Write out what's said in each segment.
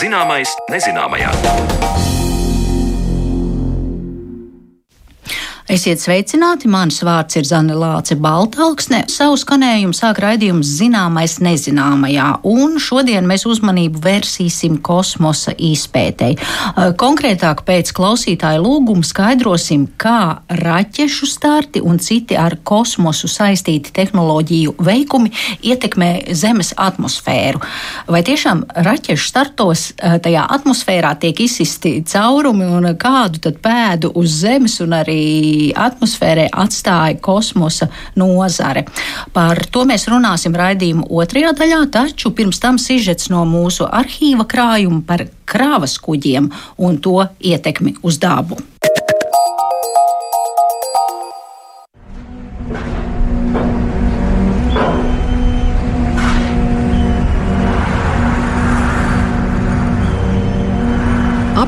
Zināmais nezināmajā. Esiet sveicināti, mans vārds ir Zana Lāce Baltalksne. Savu skanējumu sāk raidījums Zināmais nezināmajā, un šodien mēs uzmanību vērsīsim kosmosa izpētei. Konkrētāk pēc klausītāja lūguma skaidrosim, kā raķešu starti un citi ar kosmosu saistīti tehnoloģiju veikumi ietekmē Zemes atmosfēru. Vai tiešām raķešu startos tajā atmosfērā tiek izsisti caurumi un kādu tad pēdu uz Zemes un arī atmosfērē atstāja kosmosa nozare. Par to mēs runāsim raidījuma otrajā daļā, taču pirms tam sižets no mūsu arhīva krājuma par krāvas kuģiem un to ietekmi uz dabu.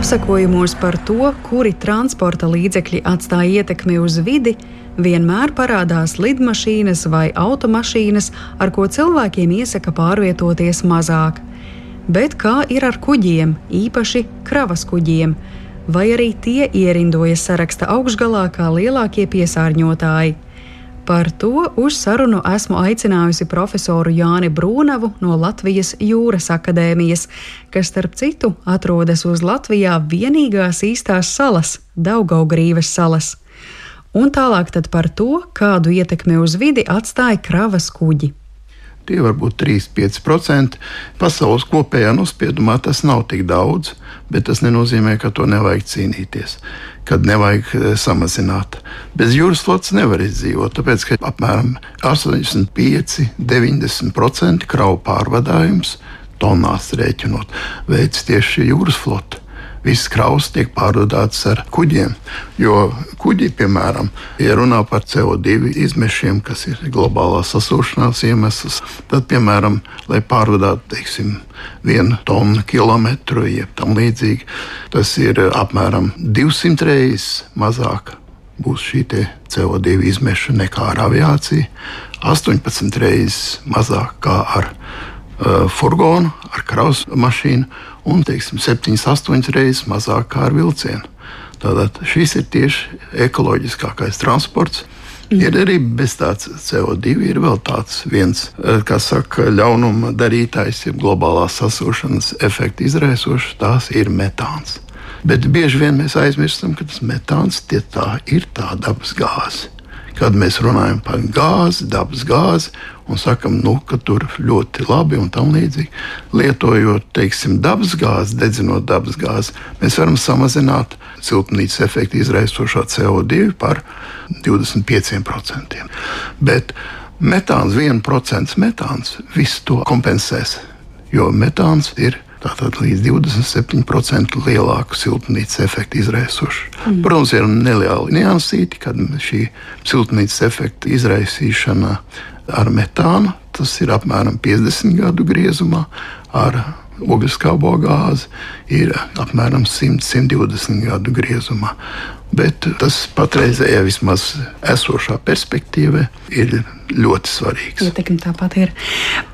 Apsakojumos par to, kuri transporta līdzekļi atstāja ietekmi uz vidi, vienmēr parādās lidmašīnas vai automašīnas, ar ko cilvēkiem iesaka pārvietoties mazāk. Bet kā ir ar kuģiem, īpaši kravas kuģiem, vai arī tie ierindojas saraksta augšgalā kā lielākie piesārņotāji? Par to uz sarunu esmu aicinājusi profesoru Jāni Brūnavu no Latvijas Jūras akadēmijas, kas, starp citu, atrodas uz Latvijā vienīgās īstās salas - Daugaugrīves salas. Un tālāk par to, kādu ietekmi uz vidi atstāja kravas kuģi. Tie var būt 3-5%. Pasaules kopējā nospiedumā tas nav tik daudz, bet tas nenozīmē, ka to nevajag cīnīties, kad nevajag eh, samazināt. Bez jūras flotes nevar izdzīvot, tāpēc ka apmēram 85-90% kravu pārvadājums tonās rēķinot veids tieši jūras flote viss kraus tiek pārvadāts ar kuģiem. Jo kuģi, piemēram, ja runā par CO2 izmešiem, kas ir globālā sasūšanās iemesls, tad, piemēram, lai pārvadātu teiksim, vienu tonu kilometru, jeb tam līdzīgi, tas ir apmēram 200 reizes mazāk. Būs šī CO2 izmeša nekā ar aviāciju, 18 reizes mazāk kā ar uh, furgonu, ar kravas mašīnu un teiksim, 7-8 reizes mazāk kā ar vilcienu. Tātad šis ir tieši ekoloģiskākais transports. Mm. Ir arī bez tādas CO2, ir vēl tāds viens, eh, kas saka, ļaunuma darītājs, jeb globālās sasūšanas efekta izraisošs, tās ir metāns. Bet bieži vien mēs aizmirstam, ka tas metāns tie tā ir tā dabas gāze kad mēs runājam par gāzi, dabas gāzi, un sakam, nu, ka tur ļoti labi un tam līdzīgi. Lietojot, teiksim, dabas gāzi, dedzinot dabas gāzi, mēs varam samazināt siltumnīcas efektu izraisošo CO2 par 25%. Bet metāns, 1% metāns, visu to kompensēs, jo metāns ir Tātad līdz 27% lielāku siltumnīcas efektu izraisošu. Mm. Protams, ir neliela niansīte, kad šī siltumnīcas efekta izraisīšana ar metānu tas ir apmēram 50 gadu griezumā, ar ogliskābo gāzi ir apmēram 100-120 gadu griezumā. Bet tas patreizējā vismaz esošā perspektīvā ir ļoti svarīgs. Ietekme tāpat ir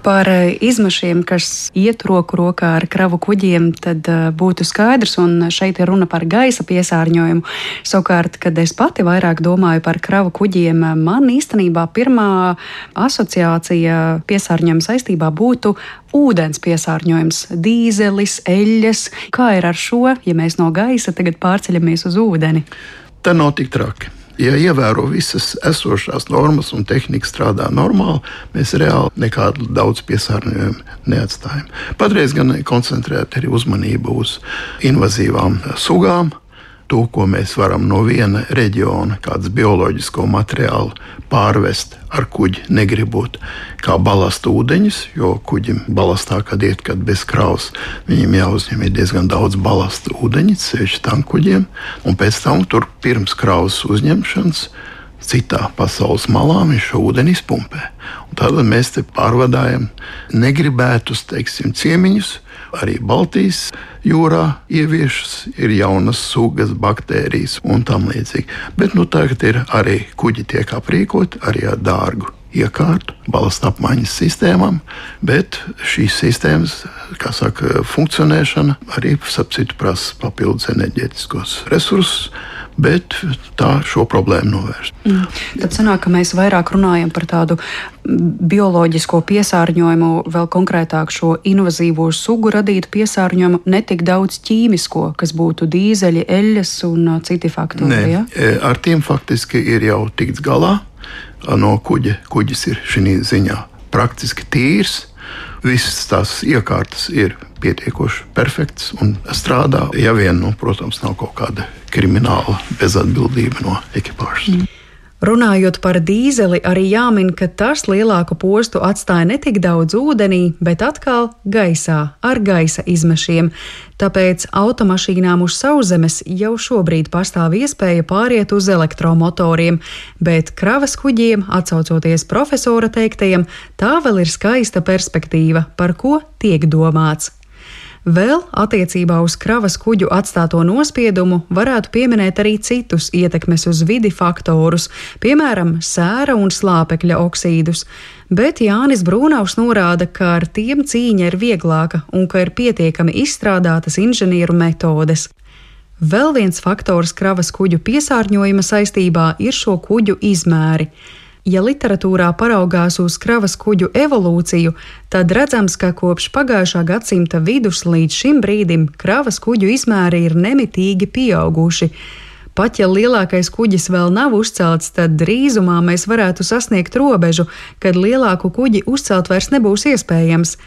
par eh, izmešiem, kas iet roku rokā ar kravu kuģiem, tad eh, būtu skaidrs, un šeit ir runa par gaisa piesārņojumu. Savukārt, kad es pati vairāk domāju par kravu kuģiem, man īstenībā pirmā asociācija piesārņojuma saistībā būtu ūdens piesārņojums, dīzelis, eļļas. Kā ir ar šo, ja mēs no gaisa tagad pārceļamies uz ūdeni? Tā nav tik traki ja ievēro visas esošās normas un tehnika strādā normāli, mēs reāli nekādu daudz piesārņojumu neatstājam. Patreiz gan koncentrēt arī uzmanību uz invazīvām sugām, to, ko mēs varam no viena reģiona, kādas bioloģisko materiālu pārvest ar kuģi, negribot kā balastu ūdeņus, jo kuģim balastā, kad iet kad bez kravas, viņam jāuzņem diezgan daudz balastu ūdeņu, sevišķi tam kuģiem, un pēc tam tur pirms kravas uzņemšanas citā pasaules malā viņš šo ūdeni izpumpē. Tad mēs te pārvadājam negribētus, teiksim, ciemiņus, arī Baltijas jūrā ieviešas, ir jaunas sugas, baktērijas un tam līdzīgi. Bet nu, tagad ir arī kuģi tiek aprīkoti arī ar dārgu iekārtu, balsta apmaiņas sistēmām, bet šīs sistēmas, kā saka, funkcionēšana arī sapcitu prasa papildus enerģētiskos resursus bet tā šo problēmu novērst. Mm. Tad sanāk, ka mēs vairāk runājam par tādu bioloģisko piesārņojumu, vēl konkrētāk šo invazīvo sugu radītu piesārņojumu, ne tik daudz ķīmisko, kas būtu dīzeļi, eļļas un citi faktori. Nē, ja? E, ar tiem faktiski ir jau tikts galā. No kuģa, kuģis ir šī ziņā praktiski tīrs. Visas tās iekārtas ir pietiekoši perfekts un strādā. Ja vien, nu, protams, nav kaut kāda krimināla bezatbildība no ekipāžas. Mm. Runājot par dīzeli, arī jāmin, ka tas lielāku postu atstāja ne tik daudz ūdenī, bet atkal gaisā ar gaisa izmešiem. Tāpēc automašīnām uz sauszemes jau šobrīd pastāv iespēja pāriet uz elektromotoriem, bet kravas kuģiem, atcaucoties profesora teiktajam, tā vēl ir skaista perspektīva, par ko tiek domāts. Vēl attiecībā uz kravas kuģu atstāto nospiedumu varētu pieminēt arī citus ietekmes uz vidi faktorus, piemēram, sēra un slāpekļa oksīdus. Bet Jānis Brūnaus norāda, ka ar tiem cīņa ir vieglāka un ka ir pietiekami izstrādātas inženieru metodes. Vēl viens faktors kravas kuģu piesārņojuma saistībā ir šo kuģu izmēri. Ja literatūrā paraugās uz kravas kuģu evolūciju, tad redzams, ka kopš pagājušā gadsimta vidus līdz šim brīdim kravas kuģu izmēri ir nemitīgi pieauguši. Pat ja lielākais kuģis vēl nav uzcelts, tad drīzumā mēs varētu sasniegt robežu, kad lielāku kuģi uzcelt vairs nebūs iespējams.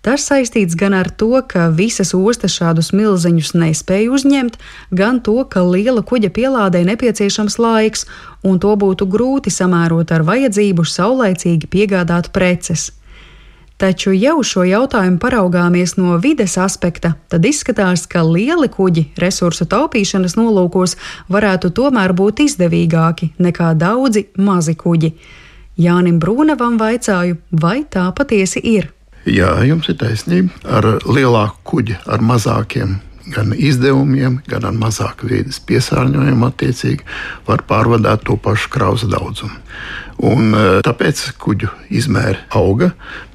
Tas saistīts gan ar to, ka visas ostas šādus milzeņus nespēja uzņemt, gan to, ka liela kuģa pielādē nepieciešams laiks, un to būtu grūti samērot ar vajadzību saulēcīgi piegādāt preces. Taču, ja uz šo jautājumu paraugāmies no vides aspekta, tad izskatās, ka lieli kuģi resursu taupīšanas nolūkos varētu tomēr būt izdevīgāki nekā daudzi mazi kuģi. Jānim Brūnevam vaicāju, vai tā patiesi ir. Jā, jums ir taisnība. Ar lielāku kuģi, ar mazākiem gan izdevumiem, gan ar mazāku vīdes piesārņojumu, attiecīgi var pārvadāt to pašu kravas daudzumu. Un, e, tāpēc kuģu izmēri auga,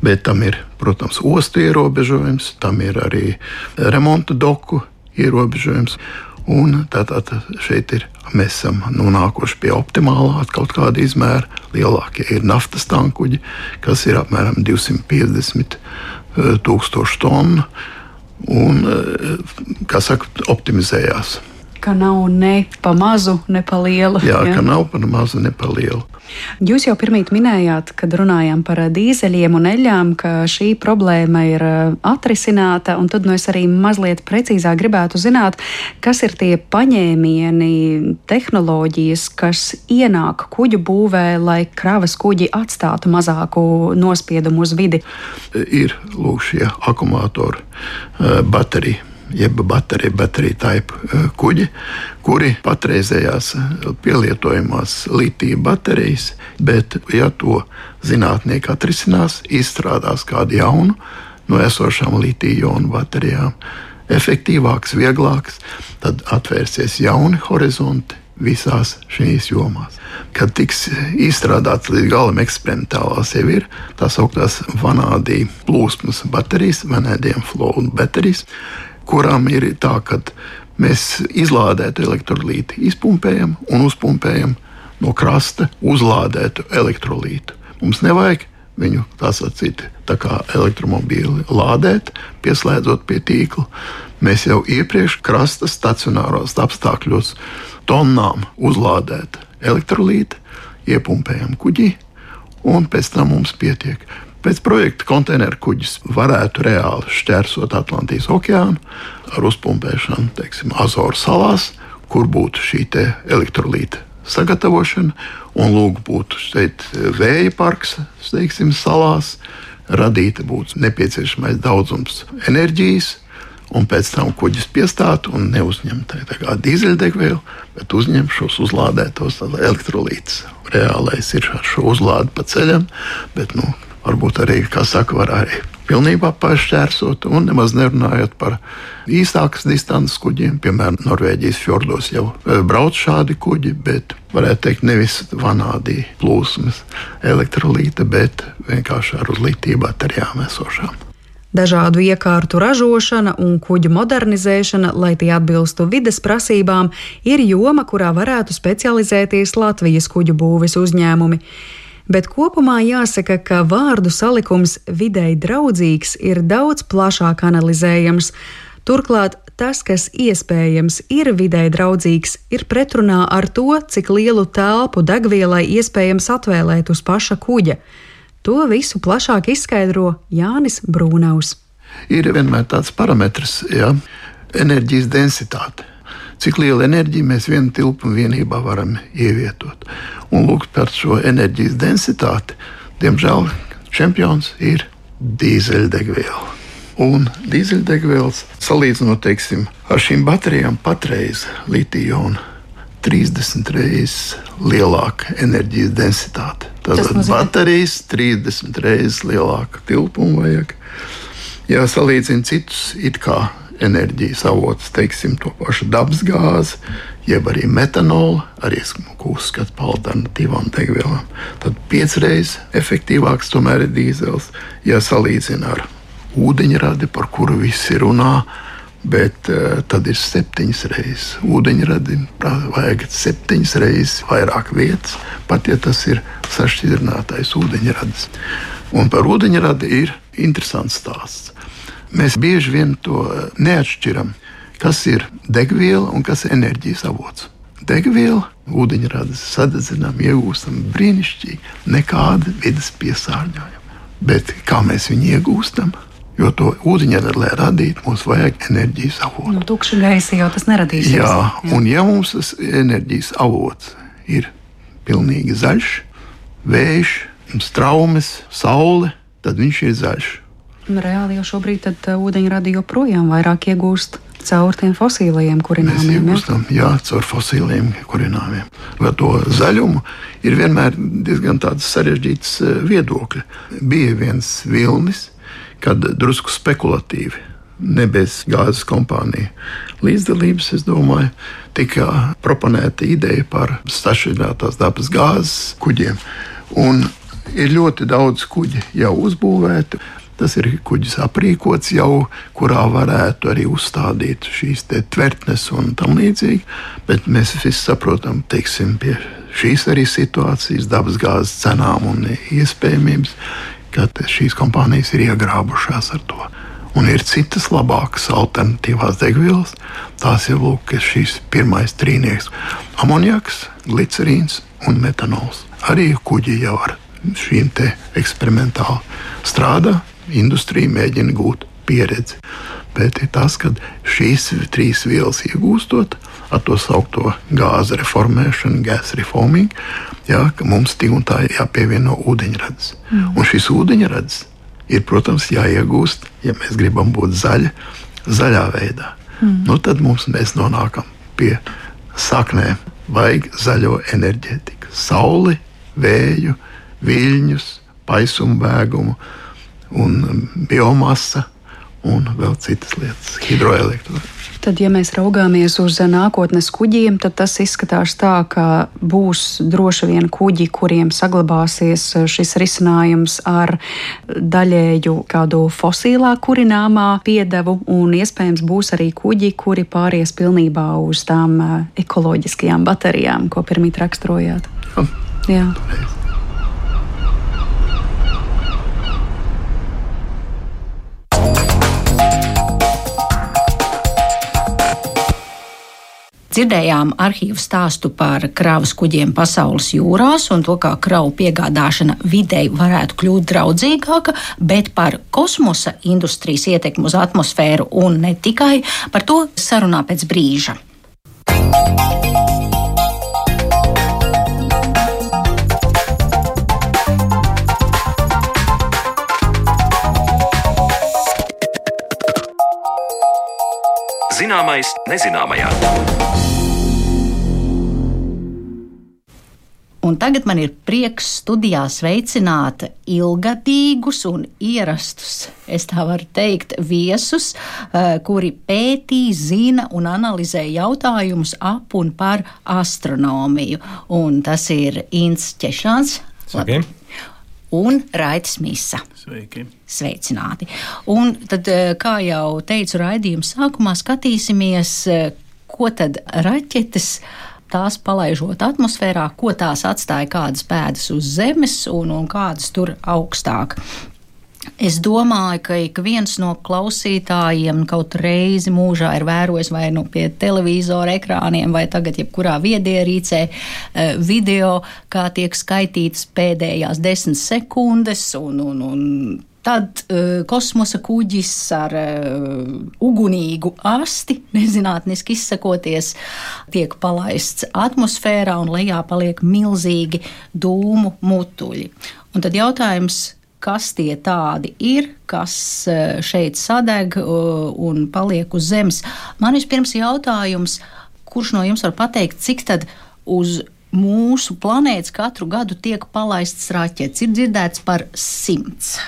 bet tam ir, protams, ostu ierobežojums, tam ir arī remonta doku ierobežojums. Un tātad šeit ir, mēs esam nonākuši pie optimālā kaut kāda izmēra. Lielākie ir naftas tankuģi, kas ir apmēram 250 eh, tūkstoši tonu. Un, eh, kā saka, optimizējās. Ka nav ne pa mazu, ne pa lielu. Jā, jā. ka nav pa mazu, ne pa lielu. Jūs jau pirmīt minējāt, kad runājām par dīzeļiem un eļļām, ka šī problēma ir uh, atrisināta, un tad nu es arī mazliet precīzāk gribētu zināt, kas ir tie paņēmieni, tehnoloģijas, kas ienāk kuģu būvē, lai kravas kuģi atstātu mazāku nospiedumu uz vidi. Ir lūk šie akumulātori, uh, baterija jeb bateriju, bateriju taipu eh, kuģi, kuri patreizējās eh, pielietojamās litija baterijas, bet, ja to zinātnieki atrisinās, izstrādās kādu jaunu no esošām litija-jonu baterijām, efektīvāks, vieglāks, tad atvērsies jauni horizonti visās šīs jomās. Kad tiks izstrādāts līdz galam eksperimentālās, jau ir tā sauktās vanādija plūsmas baterijas, vanādiem flow baterijas, kurām ir tā, ka mēs izlādētu elektrolītu, izpumpējam un uzpumpējam no krasta uzlādētu elektrolītu. Mums nevajag viņu tā sacīt, tā kā elektromobīli lādēt, pieslēdzot pie tīkla. Mēs jau iepriekš krasta stacionāros apstākļos tonnām uzlādēt elektrolītu, iepumpējam kuģi, un pēc tam mums pietiek. Pēc projekta konteineru kuģis varētu reāli šķērsot Atlantijas okeānu ar uzpumpēšanu, teiksim, Azoru salās, kur būtu šī elektrolīta sagatavošana, un lūk, būtu šeit vēja parks, teiksim, salās, radīta būtu nepieciešamais daudzums enerģijas, un pēc tam kuģis piestātu un neuzņemtu dīzeļdegvielu, bet uzņem šos uzlādētos elektrolītus. Reālais ir ar šo uzlādi pa ceļam, bet nu, varbūt arī, kā saka, var arī pilnībā pašķērsot, un nemaz nerunājot par īsākas distances kuģiem. Piemēram, Norvēģijas fjordos jau e, brauc šādi kuģi, bet varētu teikt, nevis vanādī plūsmas elektrolīta, bet vienkārši ar uz litiju baterijām esošām. Dažādu iekārtu ražošana un kuģu modernizēšana, lai tie atbilstu vides prasībām, ir joma, kurā varētu specializēties Latvijas kuģu būves uzņēmumi bet kopumā jāsaka, ka vārdu salikums videi draudzīgs ir daudz plašāk analizējams. Turklāt tas, kas iespējams ir videi draudzīgs, ir pretrunā ar to, cik lielu telpu degvielai iespējams atvēlēt uz paša kuģa. To visu plašāk izskaidro Jānis Brūnaus. Ir vienmēr tāds parametrs, ja enerģijas densitāte cik lielu enerģiju mēs vienu tilpu vienībā varam ievietot. Un lūk, par šo enerģijas densitāti, diemžēl čempions ir dīzeļdegviela. Un dīzeļdegvielas salīdzinot teiksim, ar šīm baterijām patreiz litija-iona 30 reizes lielāka enerģijas densitāte. Tātad baterijas 30 reizes lielāka tilpuma vajag. Ja salīdzina citus it kā enerģijas avots, teiksim, to pašu dabasgāzi, jeb arī metanolu, arī uzskata par alternatīvām degvielām. Tad piecreiz efektīvāks tomēr ir dīzels, ja salīdzina ar ūdeņradi, par kuru visi runā. Bet uh, tad ir septiņas reizes. Ūdeņradim vajag septiņas reizes vairāk vietas, pat ja tas ir sašķidrinātais ūdeņradis. Un par ūdeņradi ir interesants stāsts. Mēs bieži vien to neatšķiram, kas ir degviela un kas ir enerģijas avots. Degviela, ūdeņradas sadedzinām, iegūstam brīnišķīgi, nekāda vidas piesārņojuma. Bet kā mēs viņu iegūstam? Jo to ūdeņradi, lai radītu, mums vajag enerģijas avotu. Nu, tukša gaisa jau tas neradīs. Jā, jā, un ja mums tas enerģijas avots ir pilnīgi zaļš, vējš, straumes, saule, tad viņš ir zaļš. Reāli jau šobrīd uh, ūdeņradi joprojām vairāk iegūst caur tiem fosiliem kurināmiem. Iegūstam, jā, caur fosiliem kurināmiem. Vai to zaļumu ir vienmēr diezgan sarežģīts uh, viedokļi. Bija viens vilnis, kad drusku spekulatīvi. Ne bez gāzes kompāniju līdzdalības, es domāju, tika proponēta ideja par stašķinātās dabas gāzes kuģiem. Un ir ļoti daudz kuģi jau uzbūvēti. Tas ir kuģis aprīkots jau, kurā varētu arī uzstādīt šīs tvertnes un tam līdzīgi. Bet mēs visi saprotam, teiksim, pie šīs arī situācijas, dabasgāzes cenām un iespējamības, ka šīs kompānijas ir iegrābušās ar to. Un ir citas labākas alternatīvās degvielas. Tās ir lūk, šīs pirmais trīnieks - amoniaks, glicerīns un metanols. Arī kuģi jau ar šīm eksperimentāli strādā industrija mēģina gūt pieredzi. Bet ir tas, ka šīs trīs vielas iegūstot, ar to saucamo gāzes reformēšanu, gas reforming, jā, mums tik un tā jāpievieno ūdeņradis. Mm. Un šis ūdeņradis ir, protams, jāiegūst, ja mēs gribam būt zaļi, zaļā veidā. Mm. Nu, tad mums mēs nonākam pie saknēm. Vajag zaļo enerģētiku, sauli, vēju, viļņus, paisumbēgumu un biomasa un vēl citas lietas, hidroelektrība. Tad, ja mēs raugāmies uz nākotnes kuģiem, tad tas izskatās tā, ka būs droši vien kuģi, kuriem saglabāsies šis risinājums ar daļēju kādu fosilā kurināmā piedevu, un iespējams būs arī kuģi, kuri pāries pilnībā uz tām eh, ekoloģiskajām baterijām, ko pirmīt raksturojāt. Jā. Jā. Dzirdējām arhīvu stāstu par kravas kuģiem pasaules jūrās un to, kā kravu piegādāšana videi varētu kļūt draudzīgāka, bet par kosmosa industrijas ietekmi uz atmosfēru un ne tikai par to sarunā pēc brīža. Zināmais nezināmajā. Un tagad man ir prieks studijā sveicināt ilgadīgus un ierastus, es tā varu teikt, viesus, eh, kuri pētī, zina un analizē jautājumus ap un par astronomiju. Un tas ir Inns Češāns. Sveiki. Un Raitas Misa. Sveiki. Sveicināti. Un tad, eh, kā jau teicu raidījuma sākumā, skatīsimies, eh, ko tad raķetes tās palaižot atmosfērā, ko tās atstāja kādas pēdas uz zemes un, un kādas tur augstāk. Es domāju, ka ik viens no klausītājiem kaut reizi mūžā ir vērojis vai nu pie televizora ekrāniem, vai tagad jebkurā viedierīcē eh, video, kā tiek skaitītas pēdējās desmit sekundes un, un, un Tad uh, kosmosa kuģis ar uh, ugunīgu asti, nezinātniski izsakoties, tiek palaists atmosfērā un lejā paliek milzīgi dūmu mutuļi. Un tad jautājums, kas tie tādi ir, kas uh, šeit sadeg uh, un paliek uz Zemes. Man vispirms jautājums, kurš no jums var pateikt, cik tad uz mūsu planētas katru gadu tiek palaists raķetes? Ir dzirdēts par simts.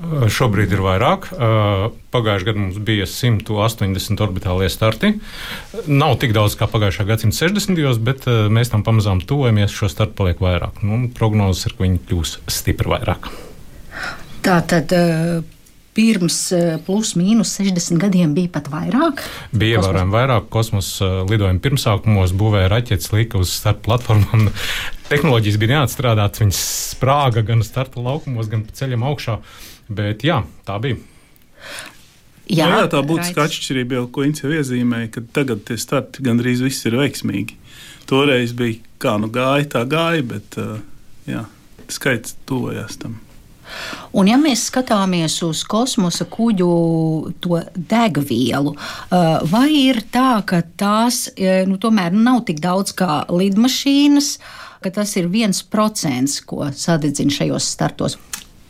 Šobrīd ir vairāk. Pagājušajā gadā mums bija 180 orbitālie starti. Nav tik daudz kā pagājušā gadsimta 60. bet mēs tam pamazām tuvojamies. Šo startu paliek vairāk. Nu, prognozes ir, ka viņi kļūs stipri vairāk. Tā tad. Pirms plus mīnus 60 gadiem bija pat vairāk. Bija ievērojami vairāk kosmosa lidojuma pirmsākumos, būvēja raķetes, lika uz starta platformām. Tehnoloģijas bija neatstrādātas, viņas sprāga gan starta laukumos, gan pa ceļam augšā. Uh, Bet jā, tā bija. Jā, nu, jā, tā būtiska atšķirība jau, ko Ince iezīmēja, ka tagad tie starti gandrīz viss ir veiksmīgi. Toreiz bija kā nu gāja, tā gāja, bet jā, skaits tuvojās tam. Un, ja mēs skatāmies uz kosmosa kuģu degvielu, vai ir tā, ka tās nu, tomēr nav tik daudz kā lidmašīnas, ka tas ir viens procents, ko sadedzina šajos startos?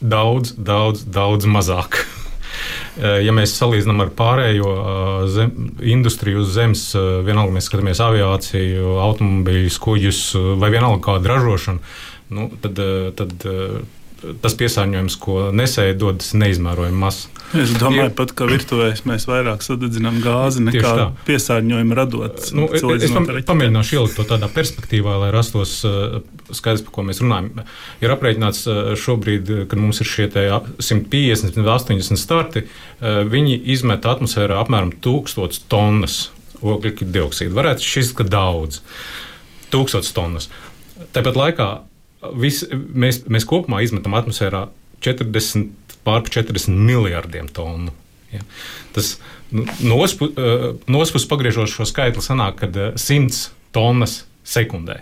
Daudz, daudz, daudz mazāk. Eh, ja mēs salīdzinām ar pārējo eh, zem, industriju uz zemes, eh, vienalga mēs skatāmies aviāciju, automobīļus, kuģus vai vienalga kādu ražošanu, nu, tad, tad tas piesārņojums, ko nesēja, dodas neizmērojami maz. Es domāju, pat ka virtuvēs mēs vairāk sadedzinām gāzi nekā piesārņojumu radot. Nu, es pam, pamēģināšu ielikt to tādā perspektīvā, lai rastos uh, skaidrs, par ko mēs runājam. Ir aprēķināts uh, šobrīd, kad mums ir šie 150, 180 starti, uh, viņi izmet atmosfērā apmēram 1000 tonnas oglekļa dioksīdu. Varētu šis, ka daudz. 1000 tonnas. Tāpat laikā vis, mēs, mēs kopumā izmetam atmosfērā 40, pār 40 miljardiem tonu. Ja. Tas nu, no otras puses pagriežot šo skaitli, sanāk, ka 100 tonnas sekundē.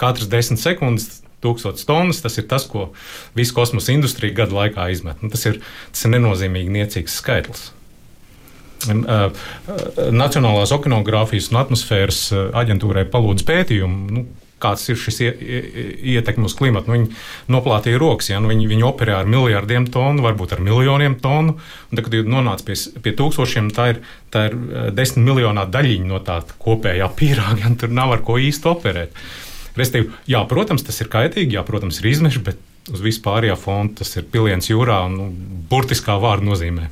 Katras 10 sekundes 1000 tonnas. Tas ir tas, ko visa kosmosa industrija gadu laikā izmet. Nu, tas, ir, tas ir nenozīmīgi niecīgs skaitlis. Nacionālās okeānogrāfijas un atmosfēras aģentūrai palūdz pētījumu. Nu, kāds ir šis ietekme uz klimatu. Nu, viņi noplātīja rokas, ja nu, viņi, viņi operē ar miljardiem tonu, varbūt ar miljoniem tonu. Tad, kad jūs nonācat pie, pie tūkstošiem, tā ir, tā ir eh, desmit miljonā daļiņa no tā kopējā pīrāga, un tur nav ar ko īsti operēt. Restīvi, jā, protams, tas ir kaitīgi, jā, protams, ir izmeši, bet uz vispārējā fona tas ir piliens jūrā un nu, burtiskā vārda nozīmē.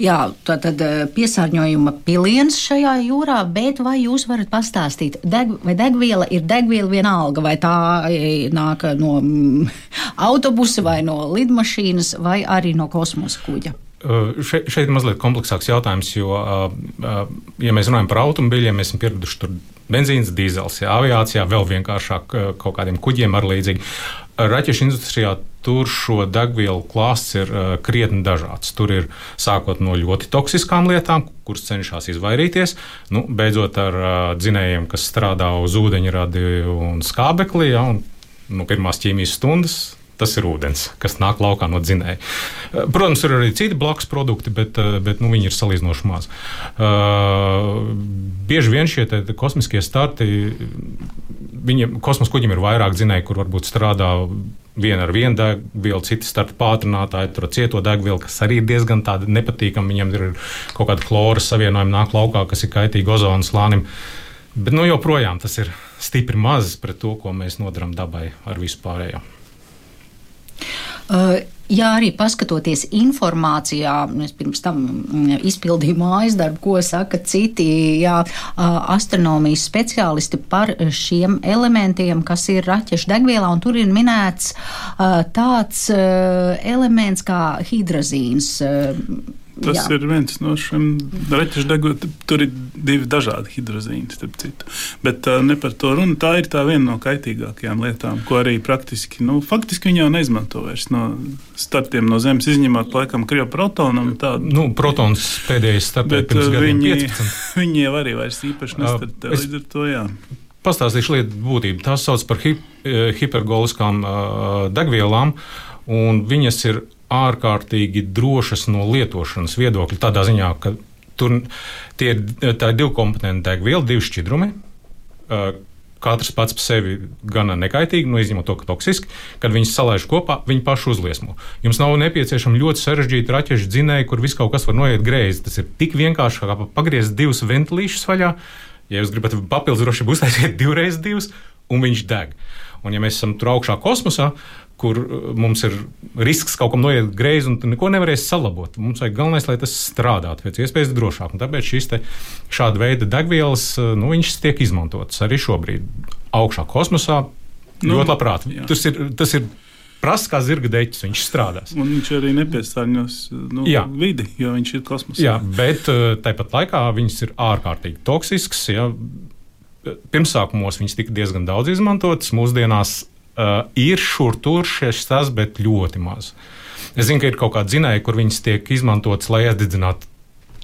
Jā, tā tad eh, piesārņojuma piliens šajā jūrā, bet vai jūs varat pastāstīt, deg, vai degviela ir degviela vienalga, vai tā eh, nāk no mm, autobusa vai no lidmašīnas vai arī no kosmosa kuģa? Uh, šeit, šeit ir mazliet kompleksāks jautājums, jo, uh, uh, ja mēs runājam par automobīļiem, mēs esam pieraduši tur benzīns, dīzels, jā, aviācijā vēl vienkāršāk kaut kādiem kuģiem ar līdzīgi. Raķešu industrijā tur šo degvielu klāsts ir uh, krietni dažāds. Tur ir sākot no ļoti toksiskām lietām, kuras cenšas izvairīties, nu, beidzot ar uh, dzinējiem, kas strādā uz ūdeņradi un skābekli. Ja, un, nu, pirmās ķīmijas stundas tas ir ūdens, kas nāk laukā no dzinēja. Eh, protams, ir arī citi blakus produkti, bet, bet nu, viņi ir salīdzinoši maz. Uh, bieži vien šie kosmiskie starti, viņiem, kosmosa kuģiem ir vairāk dzinēji, kur varbūt strādā viena ar vienu degvielu, citi starta pātrinātāji, tur cieto degvielu, kas arī ir diezgan nepatīkama. Viņiem ir kaut kāda chloras savienojuma nāk laukā, kas ir kaitīgi ozonu slānim. Bet nu, joprojām tas ir stipri maz pret to, ko mēs nodarām dabai ar visu pārējo. Uh, Jā, arī paskatoties informācijā, es pirms tam mm, izpildīju mājas darbu, ko saka citi jā, astronomijas speciālisti par šiem elementiem, kas ir raķešu degvielā, un tur ir minēts tāds elements kā hidrazīns. Tas Jā. ir viens no šiem degvielām. Tur ir divi dažādi hidrozīni, starp citu. Bet uh, ne par to runa. Tā ir tā viena no kaitīgākajām lietām, ko arī praktiski, nu, faktiski viņi jau neizmanto vairs no startiem no Zemes, izņemot laikam krievu protonu. Nu, protons pēdējais startēja pirms gadiem viņi, 15. viņi jau arī vairs īpaši nestartē uh, līdz ar to, jā. Pastāstīšu lietu būtību. Tās sauc par hi hipergoliskām uh, degvielām, un viņas ir ārkārtīgi drošas no lietošanas viedokļa. Tādā ziņā, ka tur tie, tā ir divu komponentu degviela, divi šķidrumi. Katrs pats par sevi gana nekaitīgi, nu, izņemot to, ka toksiski. Kad viņas salaiž kopā, viņi paši uzliesmo. Jums nav nepieciešama ļoti sarežģīta raķešu dzinēja, kur viss kaut kas var noiet greizi. Tas ir tik vienkārši, kā pagriezt divus ventilīšus vaļā. Ja jūs gribat papildus drošību, uztaisiet divreiz divus, un viņš deg. Un, ja mēs esam tur augšā kosmosā, kur uh, mums ir risks kaut kam noiet greizi un neko nevarēs salabot. Mums vajag galvenais, lai tas strādātu pēc iespējas drošāk. Un tāpēc šīs šāda veida degvielas uh, nu, tiek izmantotas arī šobrīd augšā kosmosā. Nu, ļoti labprāt. Tas ir, tas ir prasa kā zirga deķis, viņš strādās. Un viņš arī nepiesārņos nu, jā. vidi, jo viņš ir kosmosā. Jā, bet uh, tāpat laikā viņas ir ārkārtīgi toksisks. Ja. Pirmsākumos viņas tika diezgan daudz izmantotas, mūsdienās uh, ir šur tur šis tas, bet ļoti maz. Es zinu, ka ir kaut kāda zinēja, kur viņas tiek izmantotas, lai iededzinātu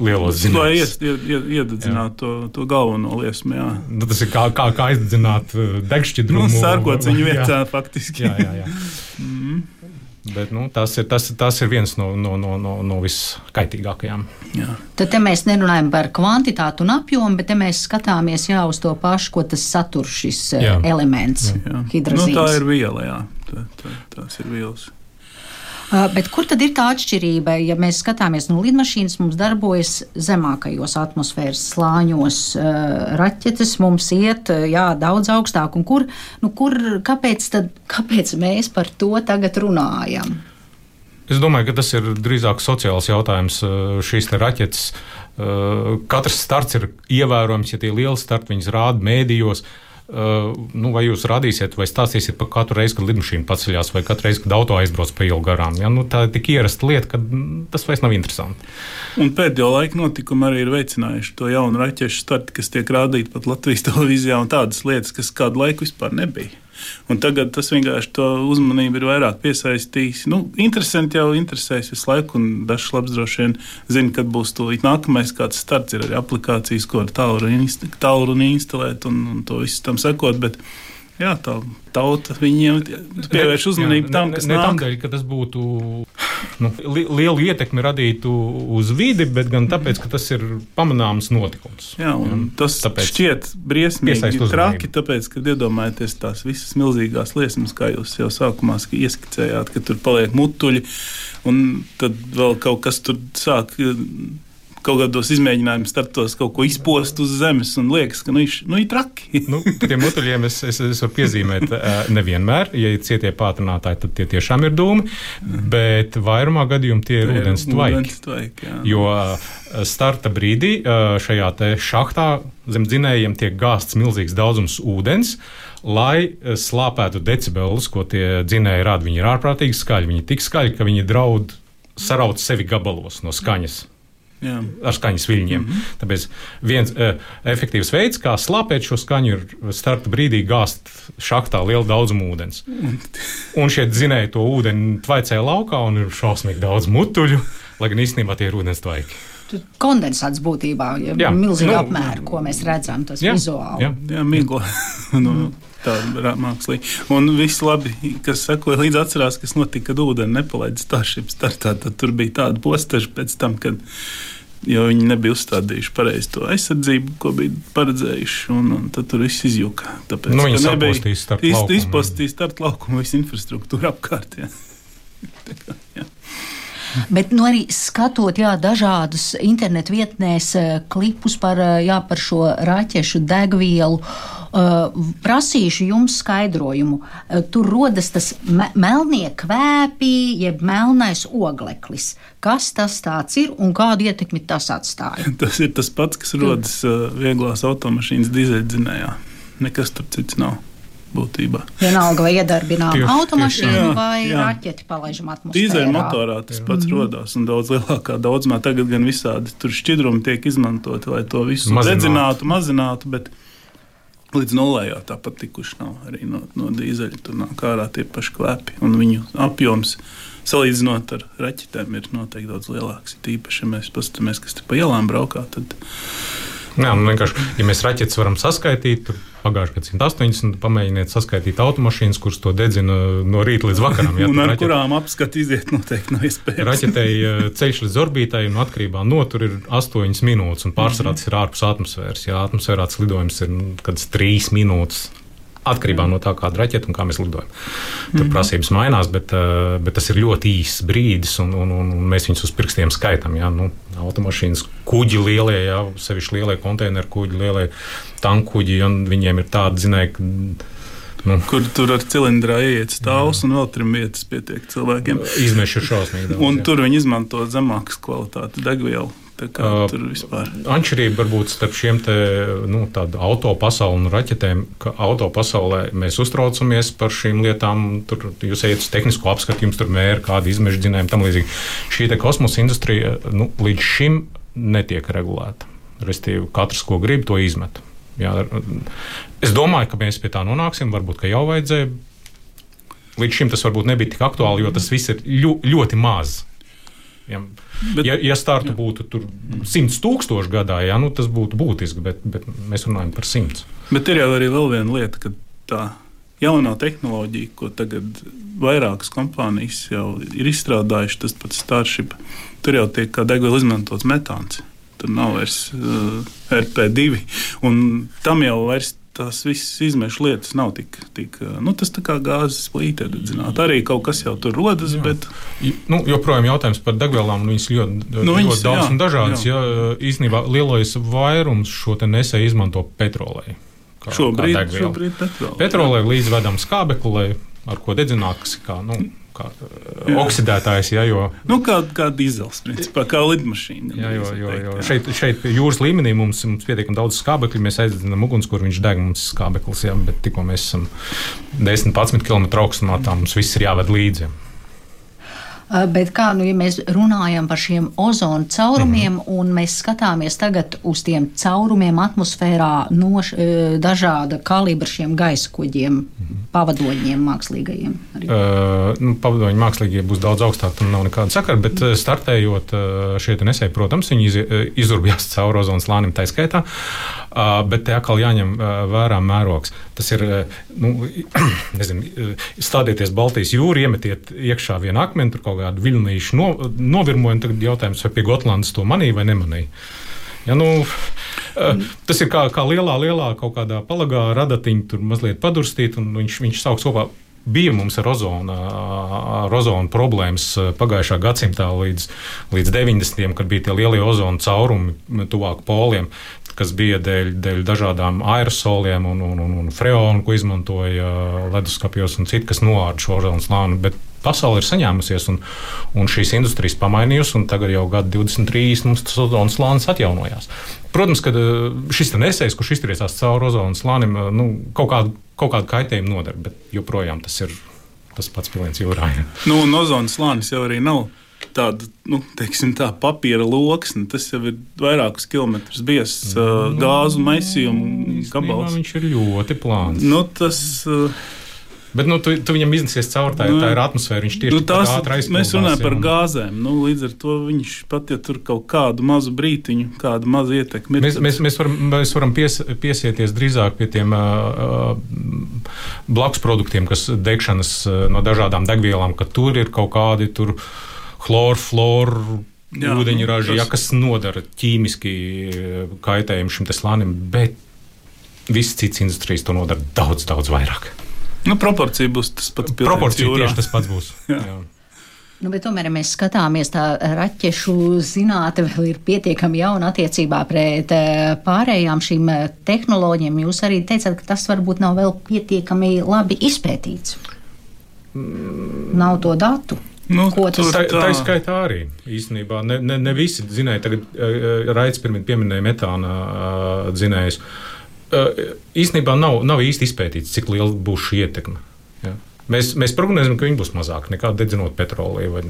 lielos zinājumos. Lai ies, ied, iededzinātu to, to galveno liesmu. Jā. Nu, tas ir kā, kā, kā aizdedzināt degšķidrumu. Nu, sārkot viņu vietā, jā. faktiski. Jā, jā, jā. mm. Bet, nu, tas, ir, tas, tas ir viens no, no, no, no, no viskaitīgākajām. Jā. Tad mēs nerunājam par kvantitāti un apjomu, bet mēs skatāmies jā, uz to pašu, ko tas satur šis jā. elements. Jā. Jā. Nu, tā ir viela, jā. Tā, tā, tās ir vielas. Uh, bet kur tad ir tā atšķirība? Ja mēs skatāmies, nu, lidmašīnas mums darbojas zemākajos atmosfēras slāņos, uh, raķetes mums iet jā, daudz augstāk. Kur, nu, kur, kāpēc, tad, kāpēc mēs par to tagad runājam? Es domāju, ka tas ir drīzāk sociāls jautājums. Šīs raķetes, katrs starts ir ievērojams, ja tie lieli starti viņas rāda mēdījos. Uh, nu, vai jūs radīsiet, vai stāstīsiet par katru reizi, kad lidmašīna paceļās, vai katru reizi, kad auto aizbrauc pa ielu garām. Ja? Nu, tā ir tik ierasta lieta, ka tas vairs nav interesanti. Un pēdējo laiku notikumi arī ir veicinājuši to jaunu raķešu startu, kas tiek rādīti pat Latvijas televīzijā, un tādas lietas, kas kādu laiku vispār nebija. Un tagad tas vienkārši to uzmanību ir vairāk piesaistījis. Nu, interesanti jau interesēs visu laiku, un dažs labs droši vien zina, kad būs to nākamais kāds starts. Ir arī aplikācijas, ko ar tālruni instalēt un, un to visu tam sekot. Bet, jā, tā tauta viņiem pievērš uzmanību jā, tam, kas ne, ne nāk. Tādēļ, ka tas būtu nu, li, lielu ietekmi radītu uz vidi, bet gan tāpēc, ka tas ir pamanāms notikums. Jā, un tas tāpēc šķiet briesmīgi traki, tāpēc, kad iedomājaties tās visas milzīgās liesmas, kā jūs jau sākumā ieskicējāt, ka tur paliek mutuļi, un tad vēl kaut kas tur sāk kaut kādos izmēģinājumos startos kaut ko izpost uz zemes un liekas, ka nu, iš, nu ir traki. nu, tiem motoļiem es, es, es varu piezīmēt, nevienmēr, ja ir cietie pātrinātāji, tad tie tiešām ir dūmi, bet vairumā gadījumu tie ir ūdens tvaiki. Jo starta brīdī šajā šahtā zem dzinējiem tiek gāzts milzīgs daudzums ūdens lai slāpētu decibelus, ko tie dzinēji rada. Viņi ir ārprātīgi skaļi. Viņi ir tik skaļi, ka viņi draud saraut sevi gabalos no skaņas. Jā. ar skaņas viļņiem. Mm -hmm. Tāpēc viens uh, efektīvs veids, kā slāpēt šo skaņu, ir starta brīdī gāzt šachtā lielu daudzumu ūdens. Un šie dzinēji to ūdeni tvaicē laukā un ir šausmīgi daudz mutuļu, lai gan īstenībā tie ir ūdens tvaiki. Kondensāts būtībā ir ja, milzīgi nu, apmēri, ko mēs redzam, tas jā, vizuāli. Jā, jā migla. nu, tāda mākslīga. Un viss labi, kas sekoja līdzi, atcerās, kas notika, kad ūdeni nepalaida staršību startā. Tad tur bija tāda postaža pēc tam, kad jo viņi nebija uzstādījuši pareizi to aizsardzību, ko bija paredzējuši. Un, un tad tur viss izjuka. Tāpēc, nu, viņi nebija izpostījuši starp laukumu, visu infrastruktūru apkārt. Jā. Bet nu, arī skatot jā, dažādus internetu vietnēs klipus par, jā, par šo raķešu degvielu. Uh, prasīšu jums skaidrojumu. Tur rodas tas me melnie kvēpi, jeb melnais ogleklis. Kas tas ir un kādu ietekmi tas atstāja? Tas ir tas pats, kas rodas vieglās automašīnas dīzeļdzinējā. Nekas tur cits nav būtībā. Vienalga, vai iedarbinām automašīnu jā, vai jā. raķeti palaižam atmosfērā. Dīzeļmotorā tas pats mm. rodās un daudz lielākā daudzumā. Tagad gan visādi tur šķidrumi tiek izmantoti, lai to visu mazinātu, dedzinātu, mazinātu. Bet līdz nulē jau tāpat tikuši nav arī no, no dīzeļa. Tur nāk ārā tie paši kvēpi un viņu apjoms. Salīdzinot ar raķetēm, ir noteikti daudz lielāks. Tīpaši, ja mēs paskatāmies, kas te pa ielām braukā, tad Jā, nu vienkārši, ja mēs raķetes varam saskaitīt, tad pagājušajā gadā 180, pamēģiniet saskaitīt automašīnas, kuras to dedzina no rīta līdz vakaram. Jā, ar raķet... kurām apskati iziet noteikti nav iespējams. Raķetei eh, ceļš līdz orbitai un atkarībā no tur ir 8 minūtes, un pārsvarā mhm. tas ir ārpus atmosfēras. Jā, atmosfērā tas lidojums ir nu, kāds 3 minūtes atkarībā no tā, kāda raķeita un kā mēs lidojam. Tur mm -hmm. prasības mainās, bet, eh, bet tas ir ļoti īss brīdis, un, un, un mēs viņus uz pirkstiem skaitām. Ja? Nu, automašīnas kuģi lielie, ja? sevišķi lielie konteineru kuģi, lielie tankuģi, un viņiem ir tāda zinēja, ka Nu. Kur tur ar cilindrā ieiet stāvs un vēl trim vietas pietiek cilvēkiem. Izmešu ir šausmīgi. Un jā. tur viņi izmanto zemākas kvalitātes degvielu. Uh, tur vispār. Atšķirība varbūt starp šiem te, nu, auto pasauli un raķetēm, ka auto pasaulē mēs uztraucamies par šīm lietām. Tur jūs ejat uz tehnisko apskatu, jums tur mēra kāda izmeša dzinējuma tam līdzīgi. Šī kosmosa industrija nu, līdz šim netiek regulēta. Restīvi, katrs, ko grib, to izmet. Jā, es domāju, ka mēs pie tā nonāksim. Varbūt jau vajadzēja. Līdz šim tas varbūt nebija tik aktuāli, jo tas viss ir ļo, ļoti maz. Ja, bet, ja, ja startu jā. būtu 100 tūkstoši gadā, jā, nu, tas būtu būtiski, bet, bet mēs runājam par 100. Bet ir jau arī vēl viena lieta, ka tā jaunā tehnoloģija, ko tagad vairākas kompānijas jau ir izstrādājušas, tas pats Starship, tur jau tiek kā degviela izmantots metāns. Tur nav vairs uh, RP2, un tam jau vairs tās visas izmešu lietas nav tik, tik nu, tas tā kā gāzes plīte, zināt, arī kaut kas jau tur rodas. Jā. Bet... Nu, joprojām jautājums par degvielām, viņas ļoti, nu, ļoti viņas, daudz jā, un dažādas. Jā. Jā, īstenībā lielais vairums šo nesēju izmanto petrolē. Kā, šobrīd, kā šobrīd petrolē. Petrolē līdzvedam skābekli, ar ko dedzināt, kas kā. Nu, kā jā. oksidētājs. Ja, jo, nu, kā, kā dīzels, principā, kā lidmašīna. Jā, jo, jo, jo šeit, šeit jūras līmenī mums ir pietiekami daudz skābekļa. Mēs aizdzinām ugunskura, viņš deg mums skābeklis, ja, bet tikko mēs esam 10-11 km augstumā, tā mums viss ir jāved līdzi. Eh, bet kā nu, ja mēs runājam par šiem ozonu caurumiem, mm -hmm. un mēs skatāmies tagad uz tiem caurumiem atmosfērā no eh, dažāda kalibra šiem gaisa kuģiem, mm -hmm. pavadoņiem mākslīgajiem? Uh, nu, pavadoņi mākslīgie būs daudz augstāk, tam nav nekāda sakara, bet mm -hmm. startējot šie nesēji, protams, viņi iz, izurbjās cauri ozonas lānim taiskaitā, bet te atkal jāņem vērā mērogs. Tas ir, nu, nezinu, stādieties Baltijas jūru, iemetiet iekšā vienu akmeni, tur kaut kādu viļņīšu no, novirmoju, un tagad jautājums, vai pie Gotlandes to manīja vai nemanīja. Ja, nu, mm. Tas ir kā, kā lielā, lielā kaut kādā palagā radatiņa, tur mazliet padurstīt, un viņš, viņš sauc kopā. Bija mums ar ozonu, ar ozonu problēmas pagājušā gadsimtā līdz, līdz 90. kad bija tie lielie ozonu caurumi tuvāk poliem kas bija dēļ, dēļ dažādām aerosoliem un, un, un, un freonu, ko izmantoja leduskapjos un citu, kas noārda šo ozonu slāni. Bet pasaule ir saņēmusies, un, un šīs industrijas pamainījusi, un tagad jau gadu 23 mums tas ozonas slānis atjaunojās. Protams, ka eh, šis nesējs, kurš iztriecās cauri ozonas slānim, eh, nu, kaut, kādu, kaut kādu kaitējumu nodara, bet joprojām tas ir tas pats piliens jūrā. Nu, un ozonas slānis jau arī nav tāda nu, teiksim, tā, papīra loksne. Tas jau ir vairākus kilometrus biezs uh, gāzu maisījuma gabals. Viņš ir ļoti plāns. Nu, tas, uh, Bet nu, tu, tu viņam iznesies cauri, tā, nu, tā ir atmosfēra. Viņš tieši nu, tās, ātri Mēs runājam par gāzēm. Nu, līdz ar to viņš pat, ja tur kaut kādu mazu brītiņu, kādu mazu ietekmi. Mēs, mēs, mēs varam, mēs varam pies, piesieties drīzāk pie tiem uh, blakus produktiem, kas degšanas uh, no dažādām degvielām, ka tur ir kaut kādi tur chloru, floru. Ūdeņraži, nu, ja, kas nodara ķīmiski kaitējumu šim slānim, bet viss cits industrijas to nodara daudz, daudz vairāk. Nu, proporcija būs tas pats. Proporcija jūrā. tieši tas pats būs. jā. Jā. Nu, bet tomēr, ja mēs skatāmies, tā raķešu zinātne vēl ir pietiekami jauna attiecībā pret eh, pārējām šīm eh, tehnoloģijām. Jūs arī teicāt, ka tas varbūt nav vēl pietiekami labi izpētīts. Mm. Nav to datu. Nu, tas tā, tā ir skaitā arī īstenībā. Ne, ne, ne visi zinēja, tagad uh, Raits pirmie pieminēja metāna uh, dzinējus. Īstenībā nav, nav īsti izpētīts, cik liela būs šī ietekme. Ja. Mēs, mēs prognozējam, ka viņi būs mazāk nekā dedzinot petroliju.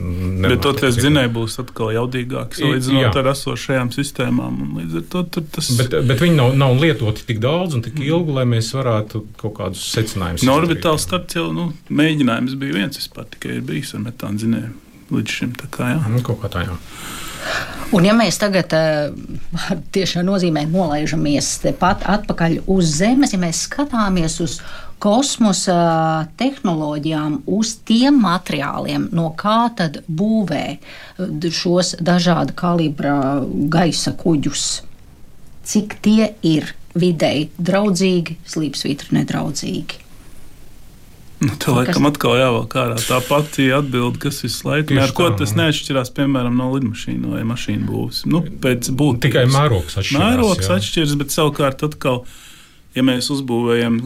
Bet toties dzinēji būs atkal jaudīgāki salīdzinot ar esošajām sistēmām. To tas... bet, bet viņi nav, nav lietoti tik daudz un tik ilgi, lai mēs varētu kaut kādus secinājumus. No orbitāla starts jau nu, mēģinājums bija viens vispār, tikai ir bijis ar metāna dzinēju līdz šim. Tā kā, jā. Nu, kaut kā tā, jā. Un ja mēs tagad uh, tiešām nozīmē nolaižamies tepat atpakaļ uz Zemes, ja mēs skatāmies uz kosmosa tehnoloģijām, uz tiem materiāliem, no kā tad būvē eh, šos dažāda kalibra gaisa kuģus. Cik tie ir videi draudzīgi, slīpsvītri nedraudzīgi? Nu, tā laikam atkal jāvelk ārā tā pati atbilde, kas visu laiku ir. Ar ko tas neatšķirās, piemēram, no lidmašīnu vai mašīnu būvniecības? Nu, pēc būtības. Tikai mērogs atšķiras. Mērogs atšķiras, bet savukārt atkal ja mēs uzbūvējam